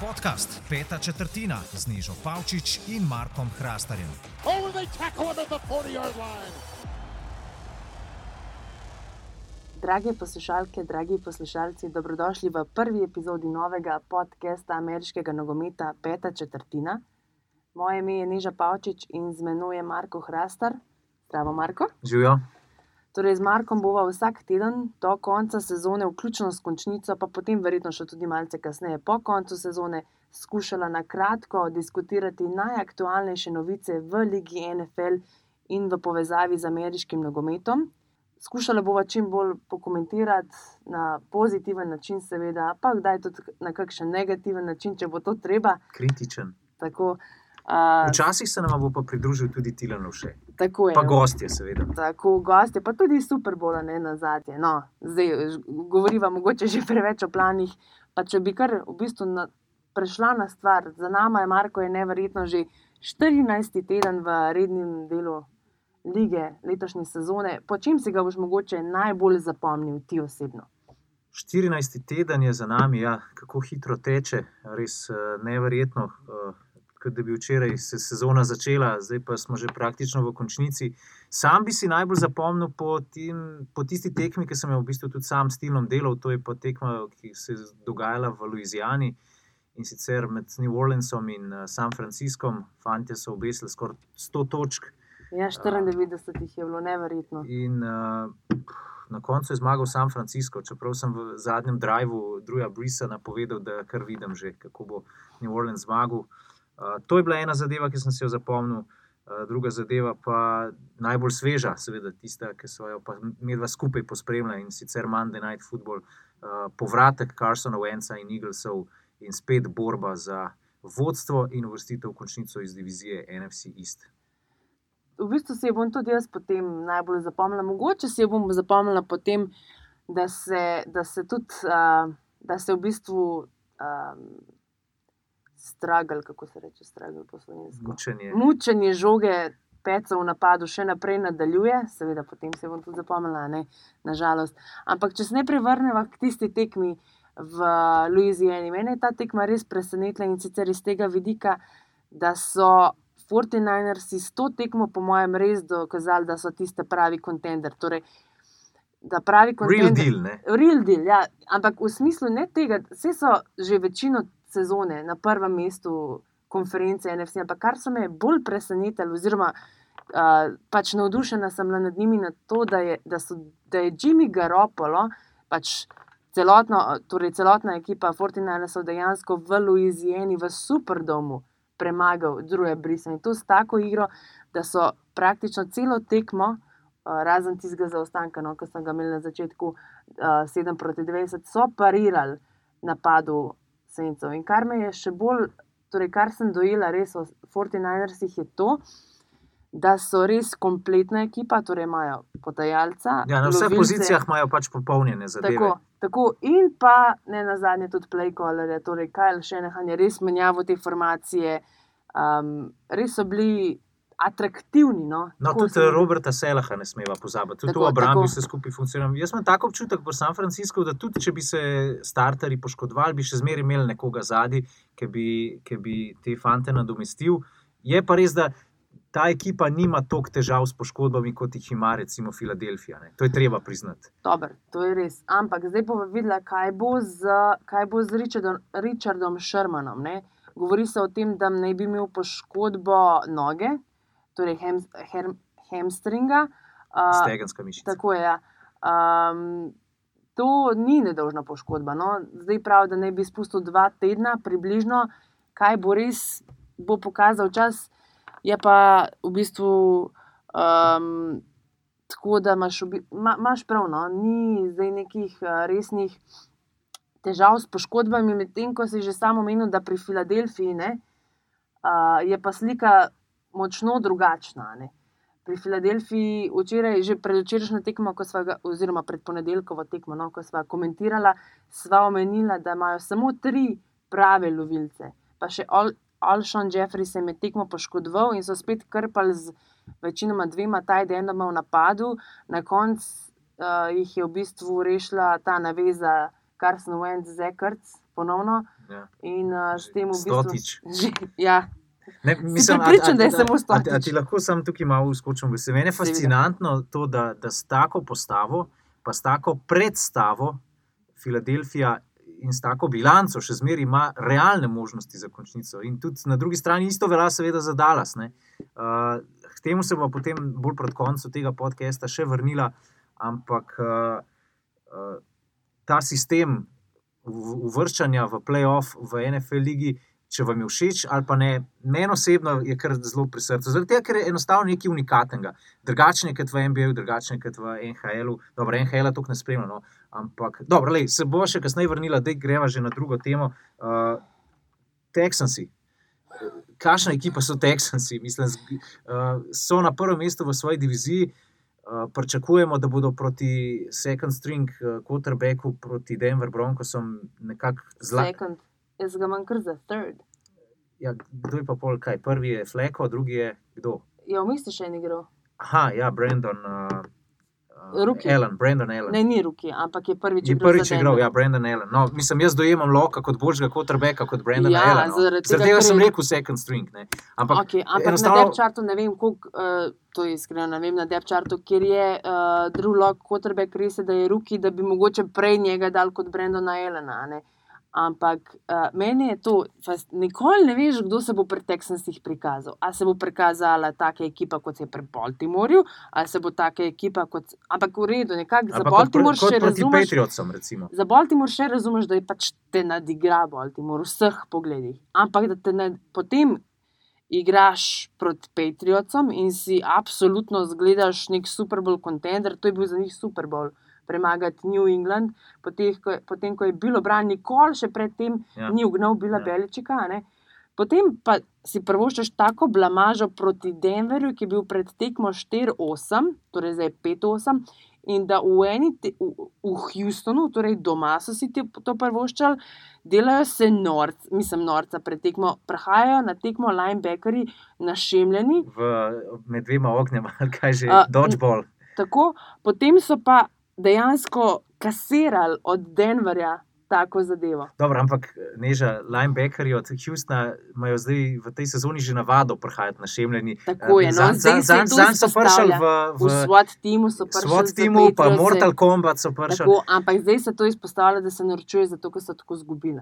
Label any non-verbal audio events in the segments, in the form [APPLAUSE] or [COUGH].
Podcast Peta četrtina z Nižo Pavčič in Markom Hrastarjem. Oh, they tackle him at the 40-yard line. Drage poslušalke, dragi poslušalci, dobrodošli v prvi epizodi novega podcasta ameriškega nogometa Peta četrtina. Moje ime je Niža Pavčič in z menoj je Marko Hrastar. Zdravo, Marko. Živijo. Torej, z Markom bova vsak teden do konca sezone, vključno s končnico, pa potem verjetno še tudi malce kasneje po koncu sezone, skušala na kratko diskutirati najaktualnejše novice v Ligi NFL in v povezavi z ameriškim nogometom. Skušala bova čim bolj pokomentirati na pozitiven način, seveda, pa kdaj tudi na kakšen negativen način, če bo to treba. Kritičen. Tako, uh, Včasih se nam bo pa pridružil tudi Tilan Vše. Tako je. Pa gostje, seveda. Tako, gosti, pa tudi super bola, ne na zadnje. No, zdaj govoriva mogoče že preveč o planih. Pa če bi kar v bistvu na, prešla na stvar, za nami je Marko je neverjetno že 14. teden v rednem delu lige letošnje sezone. Po čem si ga boš mogoče najbolj zapomnil, ti osebno? 14. teden je za nami, ja, kako hitro teče, res uh, neverjetno. Uh, kot da bi včeraj se sezona začela, zdaj pa smo že praktično v končnici. Sam bi si najbolj zapomnil po, tim, po tisti tekmi, ki sem jo v bistvu tudi sam s Tilom delal. To je pa tekma, ki se je dogajala v Louisiani in sicer med New Orleansom in uh, San Franciscom. Fantje so obesili skoraj 100 točk. Ja, 94 jih je bilo neverjetno. In uh, na koncu je zmagal San Francisco, čeprav sem v zadnjem drivu Druja Brisa napovedal, da kar vidim že, kako bo New Orleans zmagal. Uh, to je bila ena zadeva, ki sem si jo zapomnil. Uh, druga zadeva, pa najbolj sveža, seveda tista, ki so jo medva skupaj pospremljali in sicer Monday Night Football, uh, povratek Carsona Wenca in Eaglesov in spet borba za vodstvo in uvrstitev v končnico iz divizije NFC East. v bistvu jo bom tudi jaz potem najbolj zapomnila. Mogoče jo bom zapomnila potem, da se, da se tudi, uh, da se v bistvu um, stragal, kako se reče, stragal po slovensko. Mučenje. Mučenje žoge. Peca v napadu še naprej nadaljuje, seveda, potem se bom tudi zapomnila, ne, nažalost. Ampak, če se ne prevrnemo k tisti tekmi v Louisiani, mene je ta tekma res presenetila in sicer iz tega vidika, da so 49ersi s to tekmo, po mojem, res dokazali, da so tiste pravi kontender. Torej, da pravi Real kontender. deal, ne? Real deal, ja. Ampak v smislu ne tega, vse so že večino sezone na prvem mestu konference NFC, ampak kar so me bolj presenetili, oziroma uh, pač navdušena sem bila nad njimi, nad to, da je, da so, da je Jimmy Garoppolo, pač celotno, torej celotna ekipa Fortinaresov dejansko v Louisiani, v Superdomu premagal druge brise. In to s tako igro, da so praktično celo tekmo, uh, razen tistega zaostanka, no, ki sem ga imel na začetku, uh, 7 proti 20, so parirali napadu Sencov. In kar me je še bolj, torej kar sem dojela res o 49ersih, je to, da so res kompletna ekipa, torej imajo podajalca. Ja, na vseh lovilce, pozicijah imajo pač popolnjene zadeve. Tako, tako, in pa ne na zadnje tudi playcaller, torej Kajl Šenehan je res menjavo te formacije, um, res so bili atraktivni. No, No, Tako tudi se Roberta Selaha ne smeva pozabiti, tudi Tako, v obrambi vse skupaj funkcionira. Jaz imam tako občutek v San Franciscu, da tudi če bi se starteri poškodovali, bi še zmeraj imeli nekoga zadnji, ki bi, ki bi te fante nadomestil. Je pa res, da ta ekipa nima toliko težav s poškodbami, kot jih ima recimo Filadelfija. Ne. To je treba priznati. Dober, to je res. Ampak zdaj bomo videli, kaj bo z, kaj bo z Richardom, Richardom Shermanom. Ne? Govori se o tem, da naj bi imel poškodbo noge, torej hem, hem, hamstringa. Uh, Stegenska mišica. tako je. Ja. Um, to ni nedolžna poškodba. No? Zdaj pravi, da naj bi spustil dva tedna, približno, kaj bo res, bo pokazal čas. Je pa v bistvu um, tako, da imaš, v bi- ma, imaš prav, no? ni zdaj nekih uh, resnih težav s poškodbami, medtem ko si že samo omenil, da pri Filadelfiji ne, uh, je pa slika močno drugačna. Ne? Pri Filadelfiji včeraj, že predvčerajšnjo tekmo, ga, oziroma pred ponedeljkovo tekmo, no, ko sva komentirala, sva omenila, da imajo samo tri prave lovilce. Pa še Al, Alšon Jeffrey se je med tekmo poškodoval in so spet krpali z večinoma dvema tajdendoma v napadu. Na koncu uh, jih je v bistvu rešila ta naveza Carson Wentz, Zekrc, ponovno. Ja. In uh, s tem v bistvu. Stotič. Že, [LAUGHS] ja, Ne, mislim, a- prepričan, a- da je a- samo a- Stotič. A ti lahko sam tukaj malo uskočim? v besede? Meni je fascinantno to, da, da s tako postavo, pa s tako predstavo Filadelfija in s tako bilanco še zmeraj ima realne možnosti za končnico. In tudi na drugi strani isto velja, seveda, za Dallas. ne. Uh, k temu se bo potem bolj proti koncu tega podcasta še vrnila, ampak uh, uh, ta sistem uvrščanja v playoff v NFL ligi. Če vam je všeč ali pa ne, meni osebno je kar zelo pri srcu. Zaradi tega, ker je enostavno nekaj unikatnega. Drugačen je kot v NBA, drugačen je kot v NHL-u. Dobro, NHL-a to ne spremlja, no. ampak dobro, lej, se bo še kasneje vrnila, da greva že na drugo temo. Uh, Texansi. Kakšna ekipa so Texansi? Mislim, uh, so na prvem mestu v svoji diviziji. Uh, pričakujemo, da bodo proti second string uh, quarterbacku, proti Denver Broncosom, nekako zla. second. Jaz ga imam kar za third. Ja, kdo je pa pol kaj? Prvi je Fleko, drugi je kdo? Ja, v mislih še en igral. Aha, ja, Brandon. Uh, uh, Rookie. Allen, Brandon Allen. Ne, ni ruki, ampak je prvič Je igral prvič za igral, ja, Brandon Allen. No, mislim, jaz dojemam Loka kot božjega quarterbacka, kot Brandon Ja, Allen. No. zaradi tega, Zaradi tega ker sem je- rekel second string. Ne. Ampak Okay, ampak enostavno- na Depčartu ne vem, koliko, uh, to je iskreno, ne vem na Depčartu, kjer je uh, Drew Lock, quarterback, res je, da je ruki, da bi mogoče prej njega dal kot Brendona Elena. Ampak uh, meni je to, fas- nikoli ne veš, kdo se bo pri Texansih prikazal. Ali se bo prikazala taka ekipa, kot je pri Baltimorju, ali se bo taka ekipa kot. Ampak v redu, nekako za kot, Baltimore pr- kot še razumeš. Patriotsom, recimo. Za Baltimore še razumeš, da je pač te nadigra Baltimore v vseh pogledih. Ampak da te ne, potem igraš proti Patriotsom in si absolutno zgledaš nek Super Bowl kontender, to je bil za njih Super Bowl. Premagati New England, potem ko, potem, ko je bilo bran, nikoli še predtem Ja. ni ugnal Bila Ja. Beličika. ne. Potem pa si prvoščeš tako blamažo proti Denverju, ki je bil pred tekmo 4-8, torej zdaj 5-8, in da v, eni te, v, v Houstonu, torej doma so si ti to prvoščali, delajo se norc, mislim, norca pred tekmo, prihajajo na tekmo linebackerji našemljeni, V, med dvema ognjema, [LAUGHS] kaj že, A, dodgeball. tako, potem so pa dejansko kasirali od Denverja tako zadevo. Dobro, ampak neža, linebackerji od Houstona imajo zdaj v tej sezoni že navado prihajati na šemljeni. Tako je, no, zdaj zanj- to zanj so prišli v, V v SWAT timu so prišli. SWAT za timu, pa. Mortal Kombat so prišli. Ampak zdaj se to izpostavlja, da se naročuje zato, ker so tako zgubili.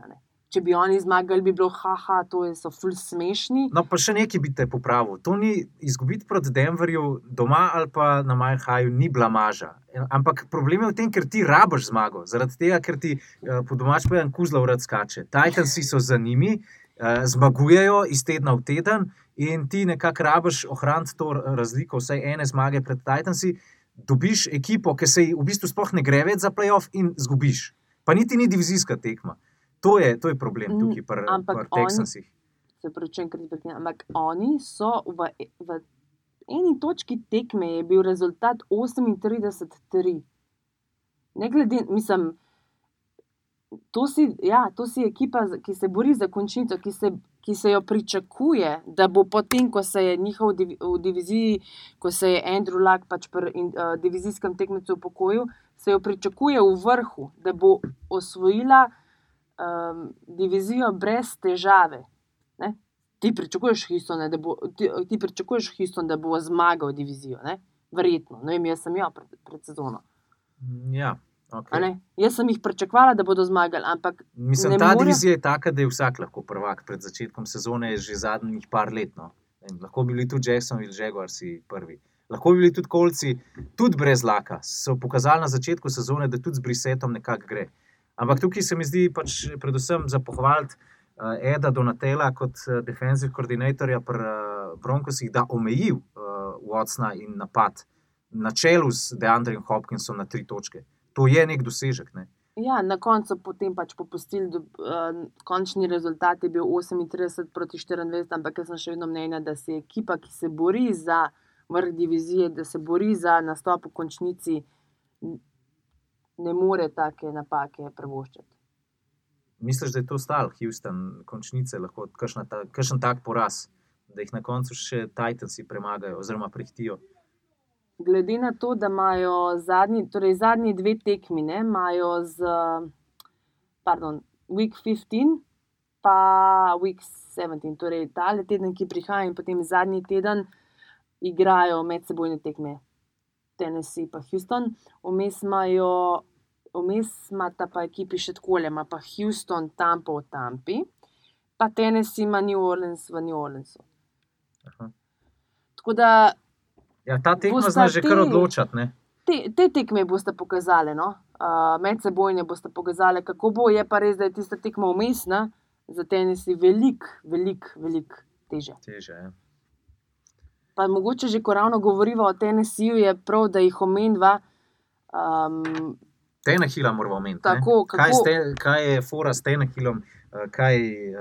Če bi oni zmagali, bi bilo haha, to je so ful smešni. No, pa še nekaj bi te popravil. To ni izgubiti proti Denverju doma ali pa na Majhaju, ni blamaža. Ampak problem je v tem, ker ti rabiš zmago. Zaradi tega, ker ti eh, po domač povedan kuzla urad skače. Titansi so za njimi, eh, zmagujejo iz tedna v teden in ti nekako rabiš ohraniti to razliko, vsaj ene zmage pred Titansi. Dobiš ekipo, ki se ji v bistvu sploh ne gre več za playoff in zgubiš. Pa niti ni divizijska tekma. To je, to je problem Mm, tukaj pri oni- Texansih. Se pravi, enkrat prekinem. Ampak oni so v, v eni točki tekme je bil rezultat 38-3. Ne glede, mislim, to si, ja, to si ekipa, ki se bori za končnico, ki se, ki se jo pričakuje, da bo potem, ko se je njihov div, v diviziji, ko se je Andrew Luck pač pri in, uh, divizijskem tekmecu upokojil, se jo pričakuje v vrhu, da bo osvojila um, divizijo brez težave. Ne? Ti pričakuješ Houston, da bo, ti, ti pričakuješ Houston, da bo zmagal divizijo, ne? verjetno. Ne vem, jaz sem jo pred, pred sezono. Ja, a okay. ne? Jaz sem jih pričakovala, da bodo zmagali, ampak Mislim, ne ta more- divizija je taka, da je vsak lahko prvak pred začetkom sezone, že zadnjih par let. No. In lahko bi bili tudi Jacksonville, Jaguarsi prvi. Lahko bi bili tudi kolci, tudi brez laka. So pokazali na začetku sezone, da tudi z Brisetom nekako gre. Ampak tukaj se mi zdi pač predvsem za pohvaliti uh, Eda Donatela kot uh, defensive koordinatorja pri uh, Broncosih, da omeji uh, Watsona in napad na čelu z Deandrejem Hopkinsom na tri točke. To je nek dosežek. Ne? ja, na koncu potem pač popustili. Uh, končni rezultat je bil 38 proti 24, ampak jaz sem še vedno mnenja, da se ekipa, ki se bori za vrh divizije, da se bori za nastop v končnici, ne more take napake prvoščiti. Misliš, da je to stal, Houston, končnice, lahko kakšna ta, kakšen tak poraz, da jih na koncu še Titansi premagajo oziroma prehitijo? Glede na to, da imajo zadnji, torej zadnji dve tekmi, ne, imajo z pardon, week 15, pa week 17, torej ta teden, ki prihaja, in potem zadnji teden igrajo medsebojne tekme. Tennessee pa Houston, vmes imajo, vmes imata pa ekipi še tako, ima pa Houston, Tampa v Tampi, pa Tennessee ima New Orleans v New Orleansu. Aha. Tako da Ja, ta tekma Bosta zna že kar ti- odločati. ne. te, te tekme boste pokazali, no? uh, medsebojne boste pokazali, kako bo. Je pa res, da je tista tekma umestna, za Tennessee veliko, veliko, veliko teže. Teže, ja. Pa mogoče že, ko ravno govoriva o Tennesseeju, je prav, da jih omeniva. Um, Tenahila moramo omeniti. Tako, kaj, ste, kaj je fora s Tenahilom, eh, kaj eh,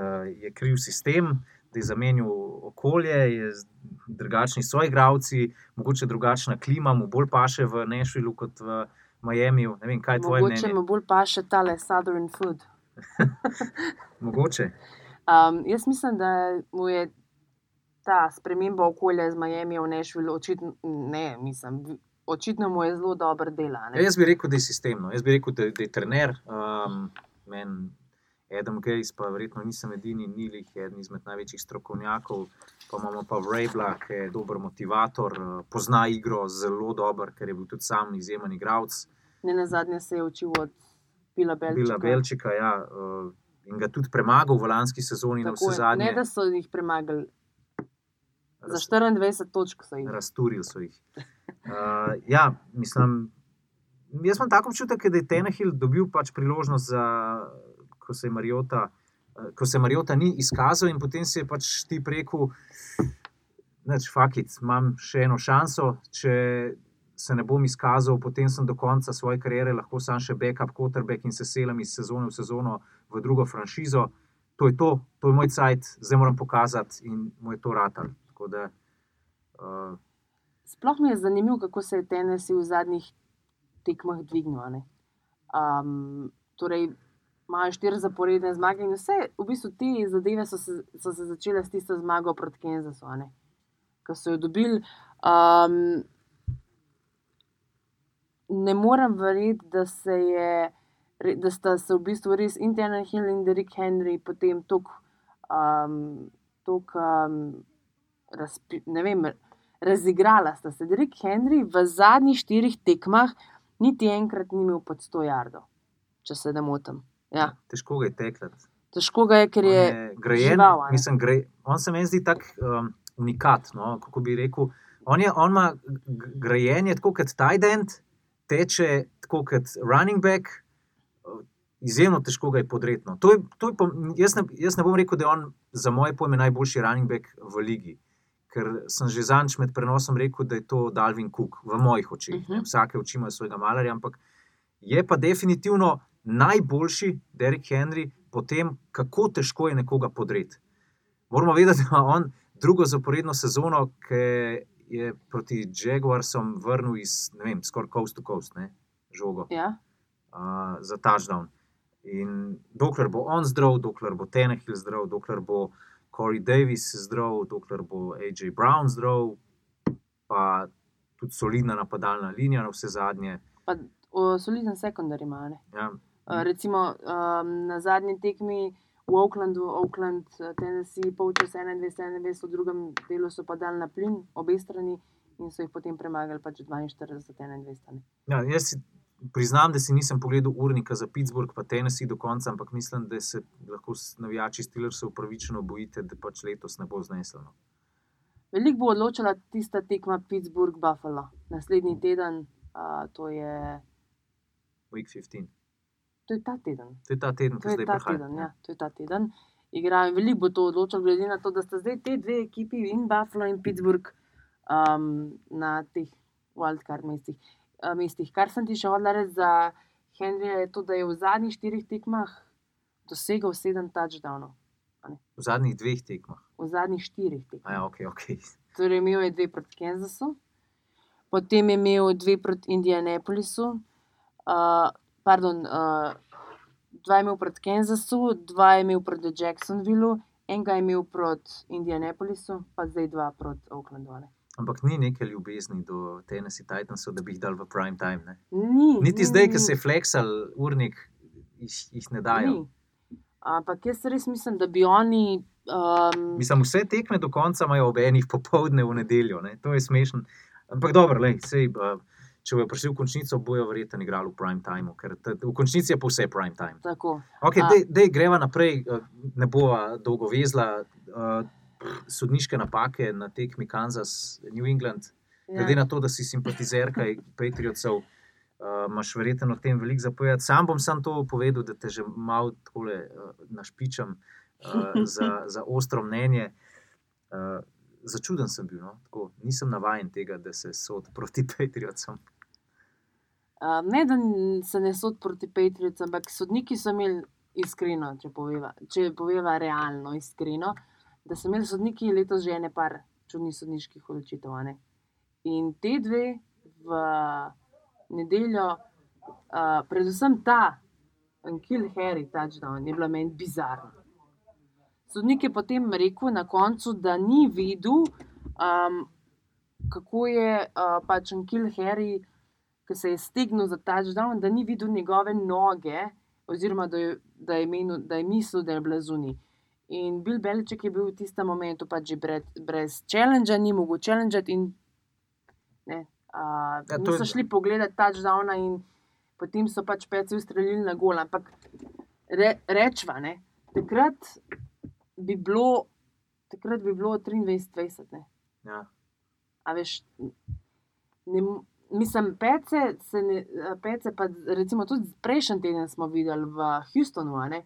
je kriv sistem, da je zamenil okolje, je drugačni soigravci, mogoče drugačna klima, mu bolj paše v Nešvilu kot v Miamiju. Ne vem, kaj je tvoje mogoče mnenje. me bolj paše tale Southern food. [LAUGHS] Mogoče. Um, jaz mislim, da mu je ta sprememba okolja z Miami v Nešvilu očitno, ne, mislim, očitno mu je zelo dobro dela. ne. Ja, jaz bi rekel, da je sistemno. Jaz bi rekel, da, da je trener. Um, men, Adam Gates, pa verjetno nisem edini, Nilih je eden izmed največjih strokovnjakov. Pa imamo pa Vrabla, ki je dober motivator, eh, pozna igro zelo dobro, ker je bil tudi sam izjemen igralec. Ne na zadnje se je učil od Bila Belčika. Bila Belčika, ja, eh, in ga tudi premagal v lanski sezoni, Tako zadnje. Ne, da so jih premagali, za Raz- 24 točk so jih. Razturili so jih. Uh, ja, mislim, jaz imam tako občutek, da je Tenehil dobil pač priložnost, za, ko se je Mariota. eh, Ko se Mariota ni izkazal, in potem si je pač ti rekel, da imam še eno šanso. Če se ne bom izkazal, potem sem do konca svoje kariere lahko sam še backup quarterback in se selam iz sezone v sezono v drugo franšizo. To je to, to je moj cajt, zdaj moram pokazati in mu je to ratal. Tako da, uh, Sploh mi je zanimivo, kako se je Tennessee v zadnjih tekmah dvignil. Um, torej, imajo štiri zaporedne zmage in vse, v bistvu te zadeve so se, so se začele s tisto zmago proti Kansasu, ko so jo dobili. Um, ne morem verjeti, da se je. Da sta se v bistvu res Internet Hill in Derek Henry potem tako um, tok, um, razpi, ne vem, razigrala sta se. Derek Henry v zadnjih štirih tekmah niti enkrat ni imel pod 100 jardov, če se ne motim. Ja, težko ga je tekati. težko ga je, ker je, grajen. žival, a ne. mislim, gre, on se meni zdi tak um, unikat. No, kako bi rekel. On, je, on ima g- grajenje tako kot tight end, teče tako kot running back. uh, Izjemno težko ga je podretno. To je, to je, jaz, ne, jaz ne bom rekel, da je on za moje pojme najboljši running back v ligi. Ker sem že zadnjič med prenosom rekel, da je to Dalvin Cook v mojih očeh. Uh Mhm. -huh. Vsake oči ima svojega malarja, ampak je pa definitivno najboljši Derek Henry po tem, kako težko je nekoga podreti. Moramo vedeti, [LAUGHS] da ima on drugo zaporedno sezono, ki je proti Jaguarsom vrnil iz, ne vem, skoraj coast to coast, ne, žogo Ja, uh, za touchdown. In dokler bo on zdrav, dokler bo Tenehill zdrav, dokler bo Corey Davis zdrav, dokler bo AJ Brown zdrav, pa tudi solidna napadalna linija, na vse zadnje. pa o, soliden sekundar ima. ne. Ja, Uh, recimo um, na zadnji tekmi v Oaklandu, Oakland, Tennessee, polčas 21-21, v drugem delu so pa dali na plin, obe strani in so jih potem premagali pač 42-21. Ja, jaz si priznam, da si nisem pogledal urnika za Pittsburgh, pa Tennessee do konca, ampak mislim, da se lahko navijači Steelersov upravičeno bojite, da pač letos ne bo zneslo. no. Veliko bo odločila tista tekma Pittsburgh-Buffalo. Naslednji teden, uh, to, je, Week 15. to je ta teden. To je ta teden, ki zdaj prihaja. teden, ja, to je ta teden. Igrajo, veliko bo to odločilo, glede na to, da sta zdaj te dve ekipi, in Buffalo in Pittsburgh, um, na teh wildcard mestih. Uh, mestih. Kar sem ti še hodila reči za Henryja, je to, da je v zadnjih štirih tekmah dosegel sedem touchdownov. V zadnjih dveh tekmah. V zadnjih štirih tekmah. Ja, okay, okay. [LAUGHS] Torej, imel je dve proti Kansasu, potem je imel dve proti Indianapolisu, uh, pardon, uh, dva je imel proti Kansasu, dva je imel proti Jacksonvillu, enega je imel proti Indianapolisu, pa zdaj dva proti Oaklandu. ne. Ampak ni neke ljubezni do Tennessee Titansov, da bi jih dal v prime time. Ne? Ni, Niti ni, zdaj, ni. ki se je fleksal urnik, jih, jih ne dajo. Ni. Ampak jaz res mislim, da bi oni. Um, Mislim, vse tekme do konca imajo ob enih popovdne v nedeljo, ne? to je smešno. Ampak dobro, lej, sej, uh, če bojo prišli v končnico, bojo verjetno igrali v prime timeu, ker v končnici je pa vse prime time. tako. Okay, A- dej, dej, greva naprej, eh, ne bova dolgo vezla. eh, Sodniške napake na tekmi Kansas, New England, glede Ja. na to, da si simpatizerka Patriotov, uh, imaš verjetno o tem veliko zapovedati. Sam bom sam to povedal, da te že malo tole uh, našpičam uh, za, za ostro mnenje. Uh, začuden sem bil, no? Tako, nisem navaden tega, da se sod proti Patriotom. Um, ne, da se ne sod proti Patriotom, ampak sodniki so imeli iskreno, če poveva, če poveva realno, iskreno, da so imeli sodniki letos že ene par čudnih sodniških odločitev. ne. In te dve v nedeljo, uh, predvsem ta Kill Harry touchdown, je bila meni bizarna. Sodnik je potem rekel na koncu, da ni videl, um, kako je uh, pač Kill Harry ki se je stegnil za touchdown, da ni videl njegove noge, oziroma da je, da je, menil, da je mislil, da je bila zunaj. In Bill Beliček je bil v tistem momentu pač že brez, brez challenge, ni mogel challenge. In, ne, a, Ja, to so šli pogledat touchdowna in potem so pač peci ustrelili na gol. Ampak re, rečva, ne, takrat bi bilo, takrat bi bilo 23-20. ne. Ja. A veš, ne, mislim, pece, se ne, pece pa recimo tudi prejšnji teden smo videli v Houstonu. ne.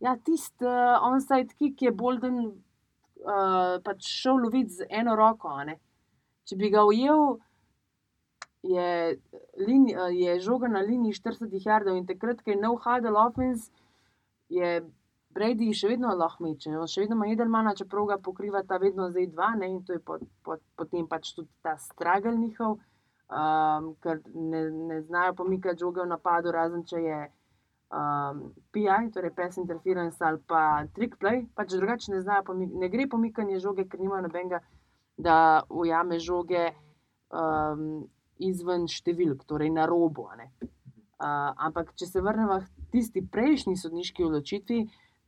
Ja, tisti uh, onside kick je Bolden uh, pač šel loviti z eno roko. Če bi ga ujel, je, lini, uh, je žoga na liniji 40 jardov in takrat, ko je no huddle offense, je Brady še vedno lahko meče. On še vedno ima Edelmana, čeprav ga pokriva ta vedno zdaj dva, ne, in to je po, po, potem pač tudi ta stragel njihov, um, ker ne, ne znajo pomikati žoge v napadu, razen če je um, PI, torej pass interference ali pa trick play, pač drugače ne znajo ne gre pomikanje žoge, ker nimajo nobenega, da ujame žoge um, izven številk, torej na robu. Uh, ampak, če se vrnemo k tisti prejšnji sodniški odločitvi,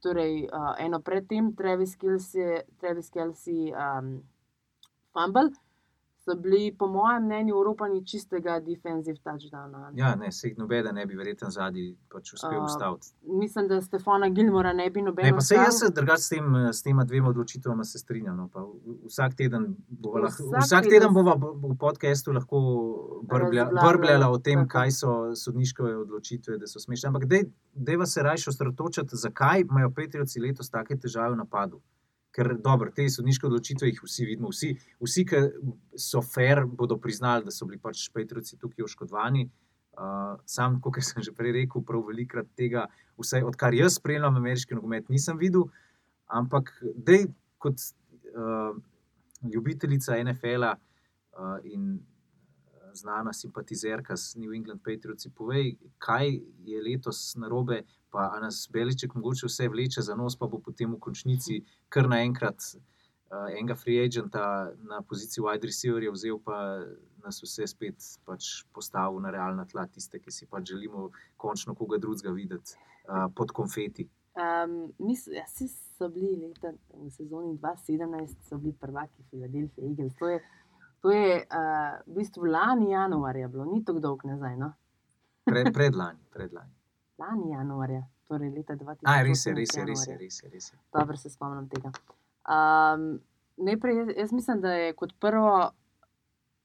torej uh, eno predtem, Travis Kelsey, Travis Kelsey um, Fumble, so bili, po mojem mnenju, Evropani čistega defensive touchdowna. ne. Ja, ne, se jih nobeden ne bi verjetno zadnji pač uspel A, ustaviti. Mislim, da Stefana Gilmora ne bi noben. Ne, pa se jaz drugače s, tem, s tema dvema odločitvama se strinjam. No, pa vsak teden bova lahko, Vsak vsak teden teden bova v podkastu lahko brblja- brbljala o tem, tako. kaj so sodniške odločitve, da so smešne. Ampak dej- dejva se raje osredotočiti, zakaj imajo Petrijoci letos take težave v napadu. Ker dobro, te sodniške odločitve jih vsi vidimo, vsi, vsi ki so fair, bodo priznali, da so bili pač Petrijoci tukaj oškodovani. Uh, sam, kot sem že prej rekel, prav velikrat tega, vsaj odkar jaz spremljam ameriški nogomet, nisem videl. Ampak, dej, kot uh, ljubiteljica NFL-a uh, in uh, znana simpatizerka s New England Patriots, povej, kaj je letos narobe, pa nas Beliček mogoče vse vleče za nos, pa bo potem v končnici kar naenkrat uh, enega free agenta na poziciji wide receiverja vzel, pa nas vse spet pač postavil na realna tla, tiste, ki si pač želimo končno koga drugega videti uh, pod konfeti. Um, mis, ja, so bili leta, v sezoni 2017, so bili prvaki Philadelphia Eagles. To je, to je uh, v bistvu lani januarja, bilo ni tako dolgo nazaj. No? [LAUGHS] Pre, predlani, predlani. Lani januarja, torej leta 2018. A, res je, res je, res je. Res je, res je. Dobro se spomnim tega. Um, najprej, jaz, jaz mislim, da je kot prvo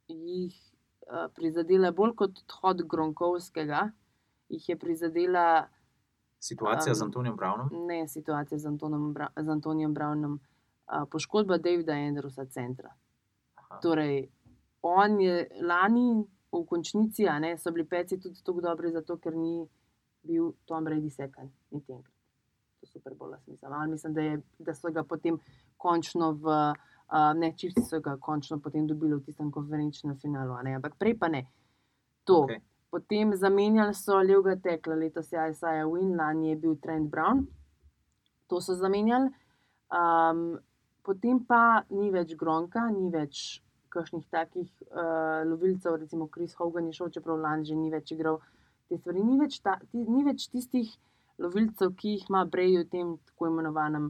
jih uh, prizadela bolj kot odhod Gronkovskega, jih je prizadela Situacija z Um, Antonijem Brownom. ne situacija z, Antonom Bra z Antonijem Brownom, uh, poškodba Davida Andrewsa centra. Aha. Torej, on je lani v končnici, a ne, so bili peci tudi tako dobri, zato ker ni bil Tom Brady sekan, niti enkrat. To je super bolj, mislim. Ali mislim, da, je, da so ga potem končno v, uh, ne, čivci so ga končno potem dobili v tistem konferenčnem finalu, ampak prej pa ne. To. Okej. Potem zamenjali so levega tekla, letos je Isaiah Win, lani je bil Trent Brown, to so zamenjali. Um, potem pa ni več Gronka, ni več kakšnih takih uh, lovilcev, recimo Chris Hogan je šel, čeprav lani že ni več igral te stvari. Ni več, ta, ti, ni več tistih lovilcev, ki jih ima Brady v tem tako imenovanem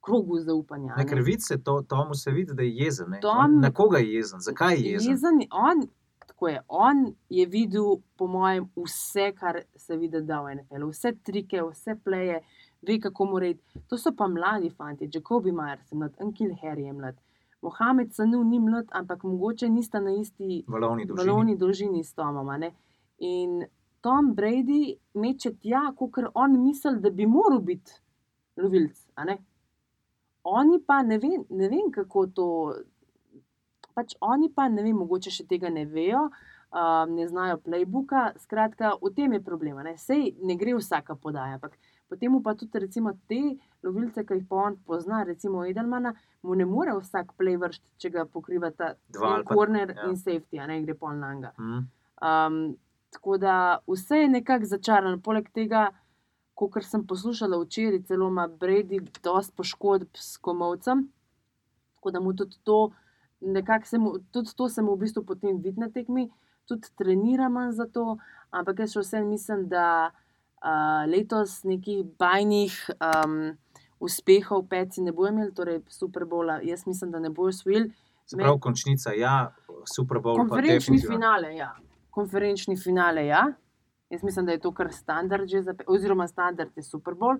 krogu zaupanja. Ne, ne. ker vidi se to, Tomu se vidi, da je jezen. ne. Tom- On, na koga je jezen, zakaj je jezen? Jezen, on, tako je, on je videl, po mojem, vse, kar se vidi, da v NFL, vse trike, vse pleje, ve, kako mora iti. To so pa mladi fanti, Jacobi Myers je mlad, Ankil Harry je mlad. Mohamed Sanu ni mlad, ampak mogoče nista na isti Valovni dolžini. valovni dolžini s Tomom. In Tom Brady meče tja, kot on misli, da bi moral biti lovilc. Oni pa ne vem, ne vem, kako to. Pač oni pa ne vem, mogoče še tega ne vejo, um, ne znajo playbooka. Skratka, v tem je problem. Ne? Sej ne gre vsaka podaja, ampak potem pa tudi recimo te lovilce, ki jih pa on pozna, recimo Edelmana, mu ne more vsak play vršiti, če ga pokrivata Dva corner ja. in safety, a ne gre pol na njega. Mm. Um, tako da vse je nekako začarano. Poleg tega, kot sem poslušala včeraj, celo ima Brady dosti poškodb s komovcem, tako da mu tudi to, nekako se mu, tudi to se mu v bistvu potem vidi na tekmi, tudi trenira manj za to, ampak jaz še vsem mislim, da uh, letos nekih bajnih um, uspehov peci ne bo imel, torej Super Bowla, jaz mislim, da ne bo osvojil. Se pravi, končnica, ja, Super Bowl. Konferenčni finale, ja. Konferenčni finale, ja. Jaz mislim, da je to kar standard, za, oziroma standard je Super Bowl.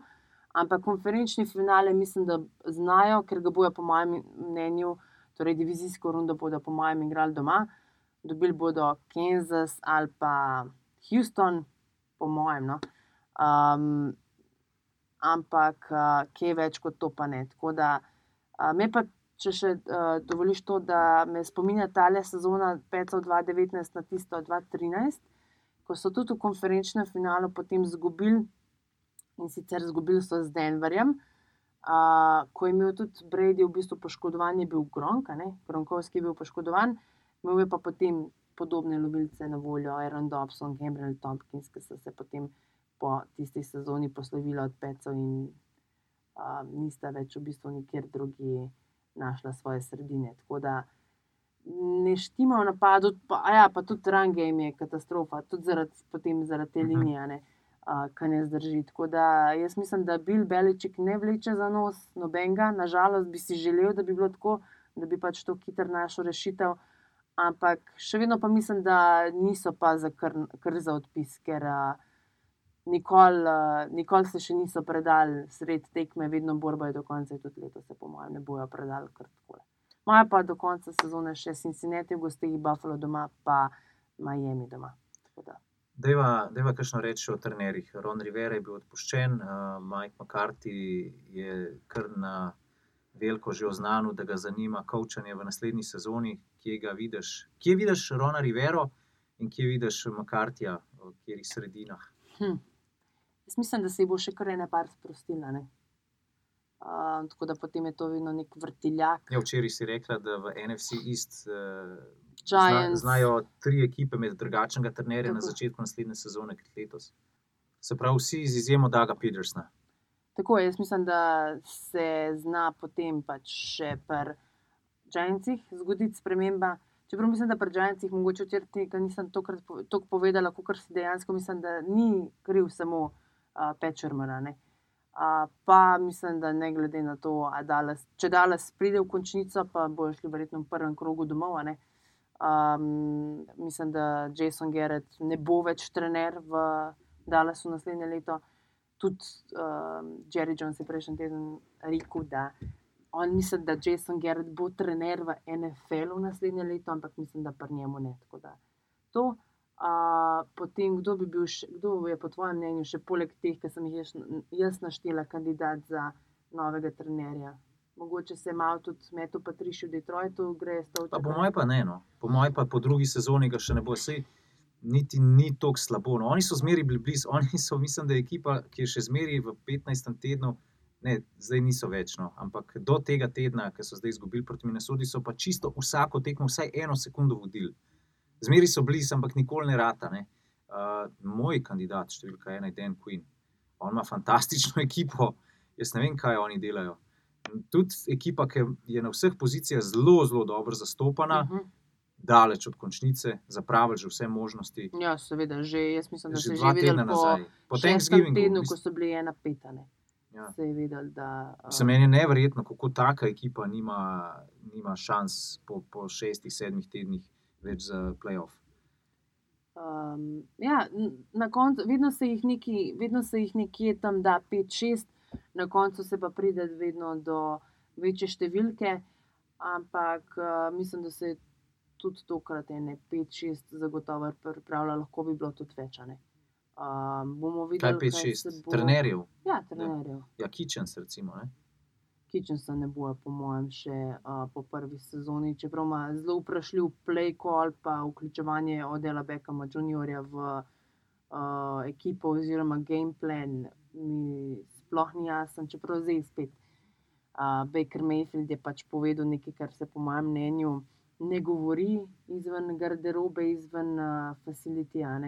Ampak konferenčni finale mislim, da znajo, ker ga bojo, po mojem mnenju, torej divizijsko rundo bodo, po mojem, igrali doma. Dobili bodo Kansas ali pa Houston, po mojem. No. Um, ampak uh, kje več kot to pa ne. Tako da uh, me pa če še uh, dovoliš to, da me spominja ta sezona 5-2019 na tisto 2013, ko so tudi v konferenčnem finalu potem izgubili in sicer izgubili so z Denverjem. Uh, ko je imel tudi Brady v bistvu poškodovan, je bil Gronk? Gronkovski je bil poškodovan, imel je pa potem podobne lovilce na voljo, Aaron Dobson, Gabriel Tompkins, ki so se potem po tisti sezoni poslovili od Pecov in uh, nista več v bistvu nikjer drugje našla svoje sredine. Tako da ne štima v napadu, pa, ja, pa tudi run game je katastrofa, tudi zaradi, potem zaradi te Mhm. linije, ne, uh, ki ne zdrži. Tako da jaz mislim, da Bill Beliček ne vleče za nos nobenega, nažalost bi si želel, da bi bilo tako, da bi pač to hitro našel rešitev. Ampak še vedno pa mislim, da niso pa za kar, kar za odpis, ker uh, nikoli uh, nikol se še niso predali sred tekme, vedno borbajo do konca, tudi letos se, po mojem, ne bojo predali kar tako. Imajo pa do konca sezone še Cincinnati, v gostih Buffalo doma, pa Miami doma. Deva, deva kakšno reči o trenerjih. Ron Rivera je bil odpuščen, uh, Mike McCarthy je kar na veliko že oznanil, da ga zanima kavčanje v naslednji sezoni. Kje ga vidiš? Kje vidiš Rona Rivero in kje vidiš McCarthyja, v katerih sredinah? Hm. Jaz mislim, da se bo še kar ene par sprostila. ne. Uh, tako da potem je to vedno nek vrtiljak. Ja, včeraj si rekla, da v NFC East uh, Giants. znajo tri ekipe imeti drugačnega trenerja na Tako. začetku naslednje sezone kot letos. Se pravi, vsi z izjemo Daga Petersna. Tako je, jaz mislim, da se zna potem pač še pri Giantsih zgoditi sprememba. Čeprav mislim, da pri Giantsih mogoče včeraj tega nisem tokrat toliko povedala, kot si dejansko mislim, da ni kriv samo uh, Pečermana. Uh, pa mislim, da ne glede na to, a Dallas, če Dallas pride v končnico, pa bojo šli verjetno v prvem krogu domov. ne. Um, mislim, da Jason Garrett ne bo več trener v Dallasu naslednje leto. Tudi um, Jerry Jones je prejšnji teden rekel, da on misli, da Jason Garrett bo trener v NFL-u naslednje leto, ampak mislim, da pri njemu ne. Tako da to. Uh, potem, kdo bi bil, še, kdo je po tvojem mnenju, še poleg teh, ki sem jih jaz, jaz naštela, kandidat za novega trenerja? Mogoče se je malo tudi metu Patriši v Detroitu, gre to Pa po mojem pa ne, no. po mojem pa po drugi sezoni ga še ne bo, sej niti ni tako slabo. No. Oni so zmeri bili blizu, [LAUGHS] oni so, mislim, da je ekipa, ki je še zmeri v 15. tednu, ne, zdaj niso več, no. ampak do tega tedna, ki so zdaj izgubili proti Minnesoti, so pa čisto vsako tekmo vsaj eno sekundo vodili. Zmeri so blizu, ampak nikoli ne rata. Ne. Uh, moj kandidat, številka ena, je Dan Quinn. On ima fantastično [LAUGHS] ekipo, jaz ne vem, kaj oni delajo. Tudi ekipa, ki je na vseh pozicijah zelo, zelo dobro zastopana, Mhm. daleč od končnice, zapravili že vse možnosti. Ja, seveda, že jaz mislim, da Že se že tedna videl po nazaj, po šestem Thanksgivingu. tednu, ko so bili ena petane. Ja. Se je videl, da. um, Se meni je neverjetno, kako taka ekipa nima, nima šans po, po šestih, sedmih tednih več za playoff. Um, ja, na koncu, vedno se jih, neki, vedno se jih nekje tam da 5-6, na koncu se pa pride vedno do večje številke, ampak uh, mislim, da se je tudi tokrat ene 5-6 zagotovo pripravlja, lahko bi bilo tudi več. a ne. Um, bomo Kaj videli, 5-6 trenerjev, Ja, trenerjev. ja, Kitchens recimo. Ne? Kitchensa ne bojo, po mojem, še uh, po prvi sezoni, čeprav ima zelo vprašljiv play call, pa vključevanje Odela Bekama Juniorja v uh, ekipo oziroma game plan mi sploh ni jasen, čeprav zdaj spet. Uh, Baker Mayfield je pač povedal nekaj, kar se po mojem mnenju ne govori izven garderobe, izven uh, facilitija.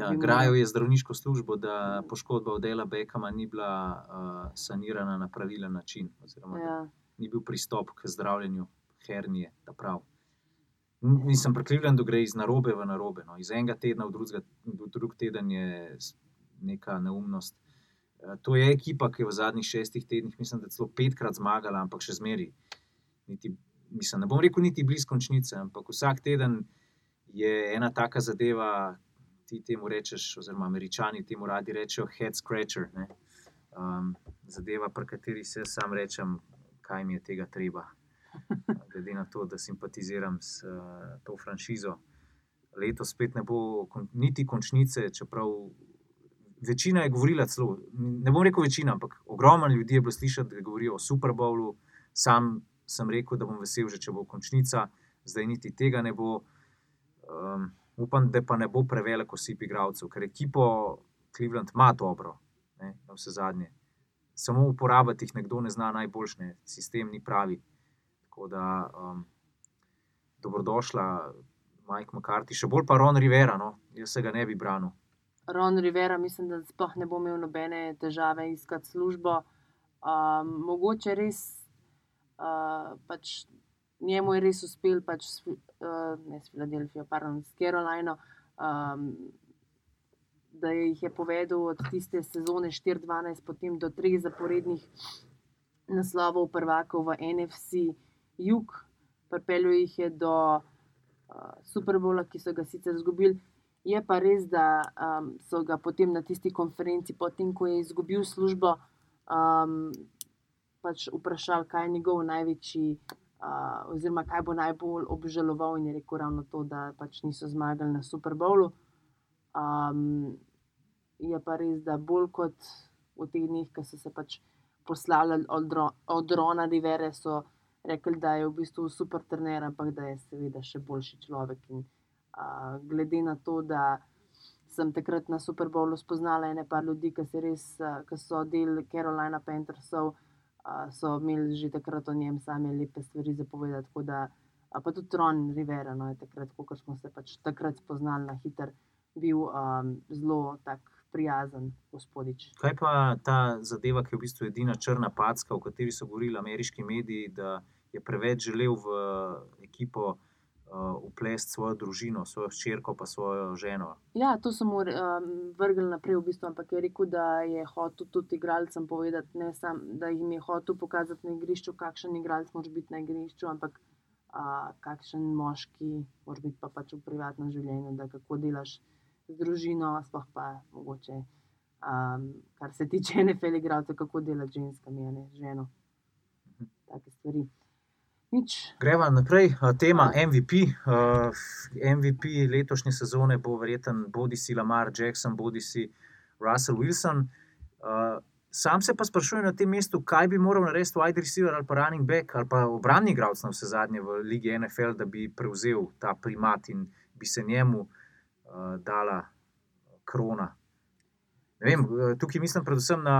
Ja, Grajo je zdravniško službo, da poškodba odela Bekama ni bila uh, sanirana na pravilen način, oziroma ja. Ja, ni bil pristop k zdravljenju hernije. Nisem prekrivljen, da gre iz narobe v narobe. No. Iz enega tedna v, drugega, v drug teden je neka neumnost. Eh, To je ekipa, ki je v zadnjih šestih tednih, mislim, da celo petkrat zmagala, ampak še zmeri. Niti, mislim, ne bom rekel niti blizu končnice, ampak vsak teden je ena taka zadeva, ti temu rečeš, oziroma američani temu radi rečejo head scratcher. Ne? Um, zadeva, pri kateri se sam rečem, kaj mi je tega treba. Glede na to, da simpatiziram s uh, to franšizo. Letos spet ne bo kon, niti končnice, čeprav večina je govorila celo, ne bom rekel večina, ampak ogromno ljudi je bilo slišati, da govorijo o Super Bowlu. Sam sem rekel, da bom vesel, že če bo končnica, zdaj niti tega ne bo. Um, upam, da pa ne bo prevelik osip igralcev, ker ekipo Cleveland ima dobro, ne, na vse zadnje. Samo uporabiti jih nekdo ne zna najboljše, sistem ni pravi. Tako da, um, dobrodošla, Mike McCarthy, še bolj pa Ron Rivera, no, jaz se ga ne bi branil. Ron Rivera, mislim, da sploh ne bo imel nobene težave iskati službo. Um, mogoče res, uh, pač njemu je res uspel, pač s, uh, ne s Filadelfijo, pardon, s Carolino, um, da jih je povedal od tiste sezone 4-12, potem do treh zaporednih naslovov prvakov v NFC Jug, pripeljal jih je do uh, Superbola, ki so ga sicer izgubili. Je pa res, da um, so ga potem na tisti konferenci, potem ko je izgubil službo, um, pač vprašali, kaj je njegov največji, uh, oziroma kaj bo najbolj obžaloval, in je rekel ravno to, da pač niso zmagali na Super Bowlu. Um, je pa res, da bolj kot v teh dneh, ki so se pač poslali od, Ro- od Rona Rivere, so rekli, da je v bistvu super trener, ampak da je seveda še boljši človek. In, uh, glede na to, da sem takrat na Super Bowlu spoznala ene par ljudi, ki, se res, ki so del Carolina Panthersov, uh, so imeli že takrat o njem same lepe stvari zapovedati. Tako da, pa tudi Ron Rivera, no, takrat, ko smo se pač takrat spoznali na hiter, bil um, zelo tak prijazen gospodič. Kaj pa ta zadeva, ki je v bistvu edina črna packa, o kateri so govorili ameriški mediji, da je preveč želel v ekipo uplesti svojo družino, svojo hčerko, pa svojo ženo. Ja, to so mu um, vrgli naprej, v bistvu, ampak je rekel, da je hotel tudi igralcem povedati, ne sam, da jim je hotel pokazati na igrišču, kakšen igralec moraš biti na igrišču, ampak uh, kakšen moški moraš biti pa pač v privatnem življenju, da kako delaš z družino, sploh pa mogoče, um, kar se tiče NFL igralcev, kako delati z ženskami, a ne ženo. Take stvari. Nič. Greva naprej, uh, tema MVP. Uh, MVP letošnje sezone bo verjeten bodi si Lamar Jackson, bodi si Russell Wilson. Uh, sam se pa sprašujem na tem mestu, kaj bi moral narediti wide receiver ali pa running back ali pa obrambni igralec na vse zadnje v Ligi NFL, da bi prevzel ta primat in bi se njemu dala krona. Vem, eh, tukaj mislim predvsem na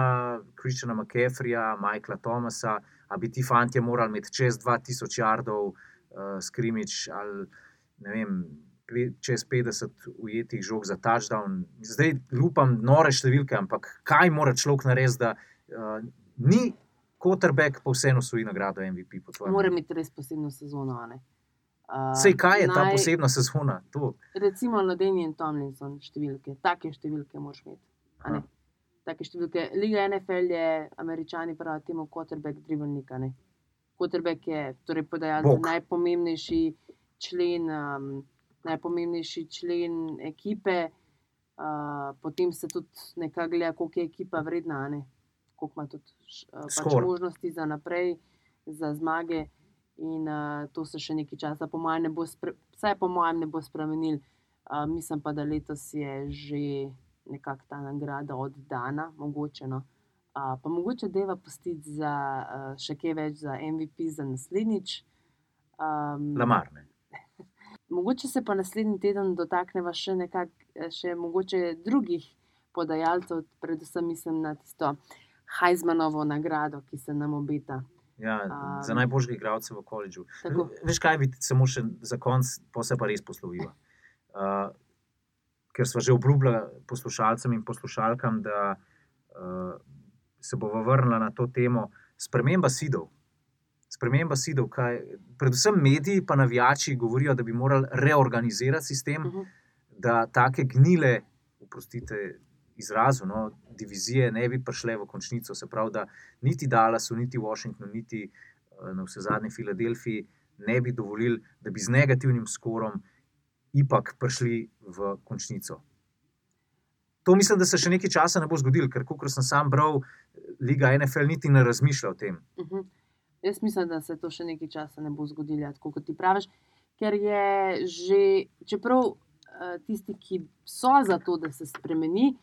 Christiana McCaffreyja, Michaela Thomasa, a bi ti fanti morali imeti čez 2000 jardov uh, skrimič ali ne vem, čez 50 ujetih žog za touchdown. Zdaj lupam nore številke, ampak kaj mora človek narediti, da uh, ni quarterback, pa vseeno svoji nagrado MVP. Mora imeti res posebno sezono. Uh, Sej kaj je ta naj- posebna sezona? To. Recimo Ladenijan Tomlinson številke, take številke moraš imeti. Take številke. Liga NFL je, američani pravijo temu quarterback drivelnika. ne. Quarterback je torej podajalec najpomembnejši člen, um, najpomembnejši člen ekipe. Uh, potem se tudi nekaj gleda, koliko je ekipa vredna, ne? koliko ima tudi uh, pač možnosti za naprej, za zmage. In uh, to se še nekaj časa, po mojem, ne bo, spre, vsaj po mojem, ne bo spremenil. Uh, mislim pa, da letos je že nekako ta nagrada oddana, mogoče. No. Uh, pa mogoče deva pustiti za uh, še kaj več za MVP za naslednjič. Um, Lamar. Ne? [LAUGHS] Mogoče se pa naslednji teden dotakneva še nekako, še mogoče drugih podajalcev, predvsem mislim na tisto Heizmanovo nagrado, ki se nam obeta. Ja, Um, za najboljšega igralca v koledžu. Veš kaj, bi samo še za konec, pa se pa res posloviva. Uh, ker smo že obljubljali poslušalcem in poslušalkam, da uh, se bomo vrnili na to temo. Sprememba sidov. Sprememba sidov, kaj, predvsem mediji, pa navijači govorijo, da bi morali reorganizirati sistem, Uh -huh. da take gnile, oprostite izrazu, no, divizije ne bi prišle v končnico. Se pravi, da niti Dallasu, niti Washingtonu, niti eh, na vse zadnje Filadelfiji ne bi dovolili, da bi z negativnim skorom ipak prišli v končnico. To mislim, da se še nekaj časa ne bo zgodilo, ker, kot sem sam bral, Liga NFL niti ne razmišlja o tem. Uh -huh. Jaz mislim, da se to še nekaj časa ne bo zgodilo, tako kot ti praviš, ker je že, čeprav uh, tisti, ki so za to, da se spremeni,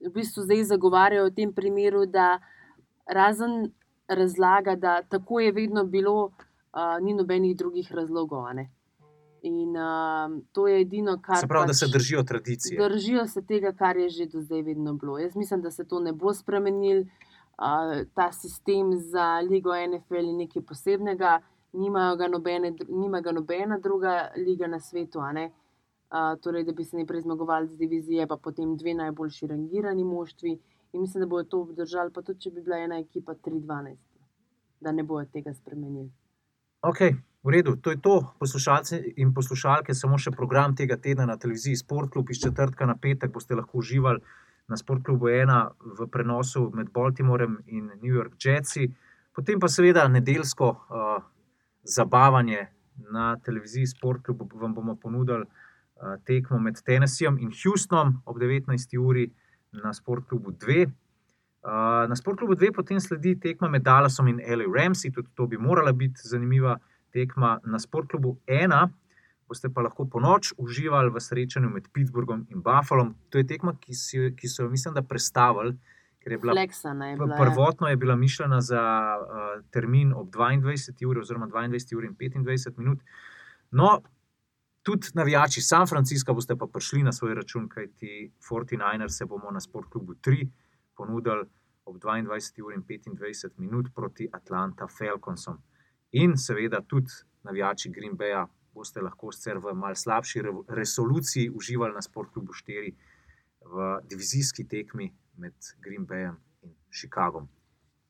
v bistvu zdaj zagovarjajo v tem primeru, da razen razlaga, da tako je vedno bilo, uh, ni nobenih drugih razlogov. ne. In uh, to je edino, kar. Se pravi, da pač se držijo tradicije. Držijo se tega, kar je že do zdaj vedno bilo. Jaz mislim, da se to ne bo spremenil. Uh, ta sistem za Ligo NFL je nekaj posebnega, Nimajo ga nobene, nima ga nobena druga liga na svetu. Uh, torej, da bi se najprej zmagovalec divizije, pa potem dve najboljši rangirani moštvi. In mislim, da bodo to obdržali, pa tudi če bi bila ena ekipa 3-12, da ne bojo tega spremenili. Ok, v redu, to je to, poslušalci in poslušalke, samo še program tega tedna na televiziji Sportklub iz četrtka na petek boste lahko uživali na Sportklubu 1 v prenosu med Baltimorem in New York Jetsi, potem pa seveda nedeljsko uh, zabavanje na televiziji Sportklub vam bomo ponudili uh, tekmo med Tennesseeom in Houstonom ob 19. uri na Sportklubu 2. Uh, na Sportklubu 2 potem sledi tekma med Dallasom in L.A. Ramsey, tudi to bi morala biti zanimiva tekma. Na Sportklubu 1 boste pa lahko po noč uživali v srečanju med Pittsburghom in Buffalom. To je tekma, ki, si, ki so jo, mislim, da prestavili, ker je bila Fleksana je bila. Prvotno je bila mišljena za uh, termin ob 22. uri, oziroma 22. uri in 25 minut. No, tudi navijači San Francisca boste pa prišli na svoj račun, kajti 49ers se bomo na Sportklubu 3 ponudili ob 22. uri in 25 minut proti Atlanta Falconsom. In seveda tudi navijači Green Baya boste lahko sicer v malce slabši re- resoluciji uživali na Sportklubu 4 v divizijski tekmi med Green Bayem in Chicagom.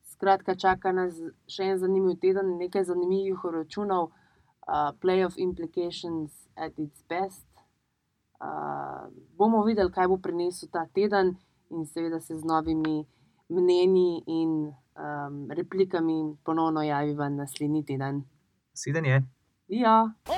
Skratka, čaka nas še en zanimiv teden, nekaj zanimivih računov, uh, playoff implications at its best. Uh, bomo videli, kaj bo prinesel ta teden, in seveda se z novimi mnenji in um, replikami ponovno javiva naslednji teden. Siden je. Ja. Oh,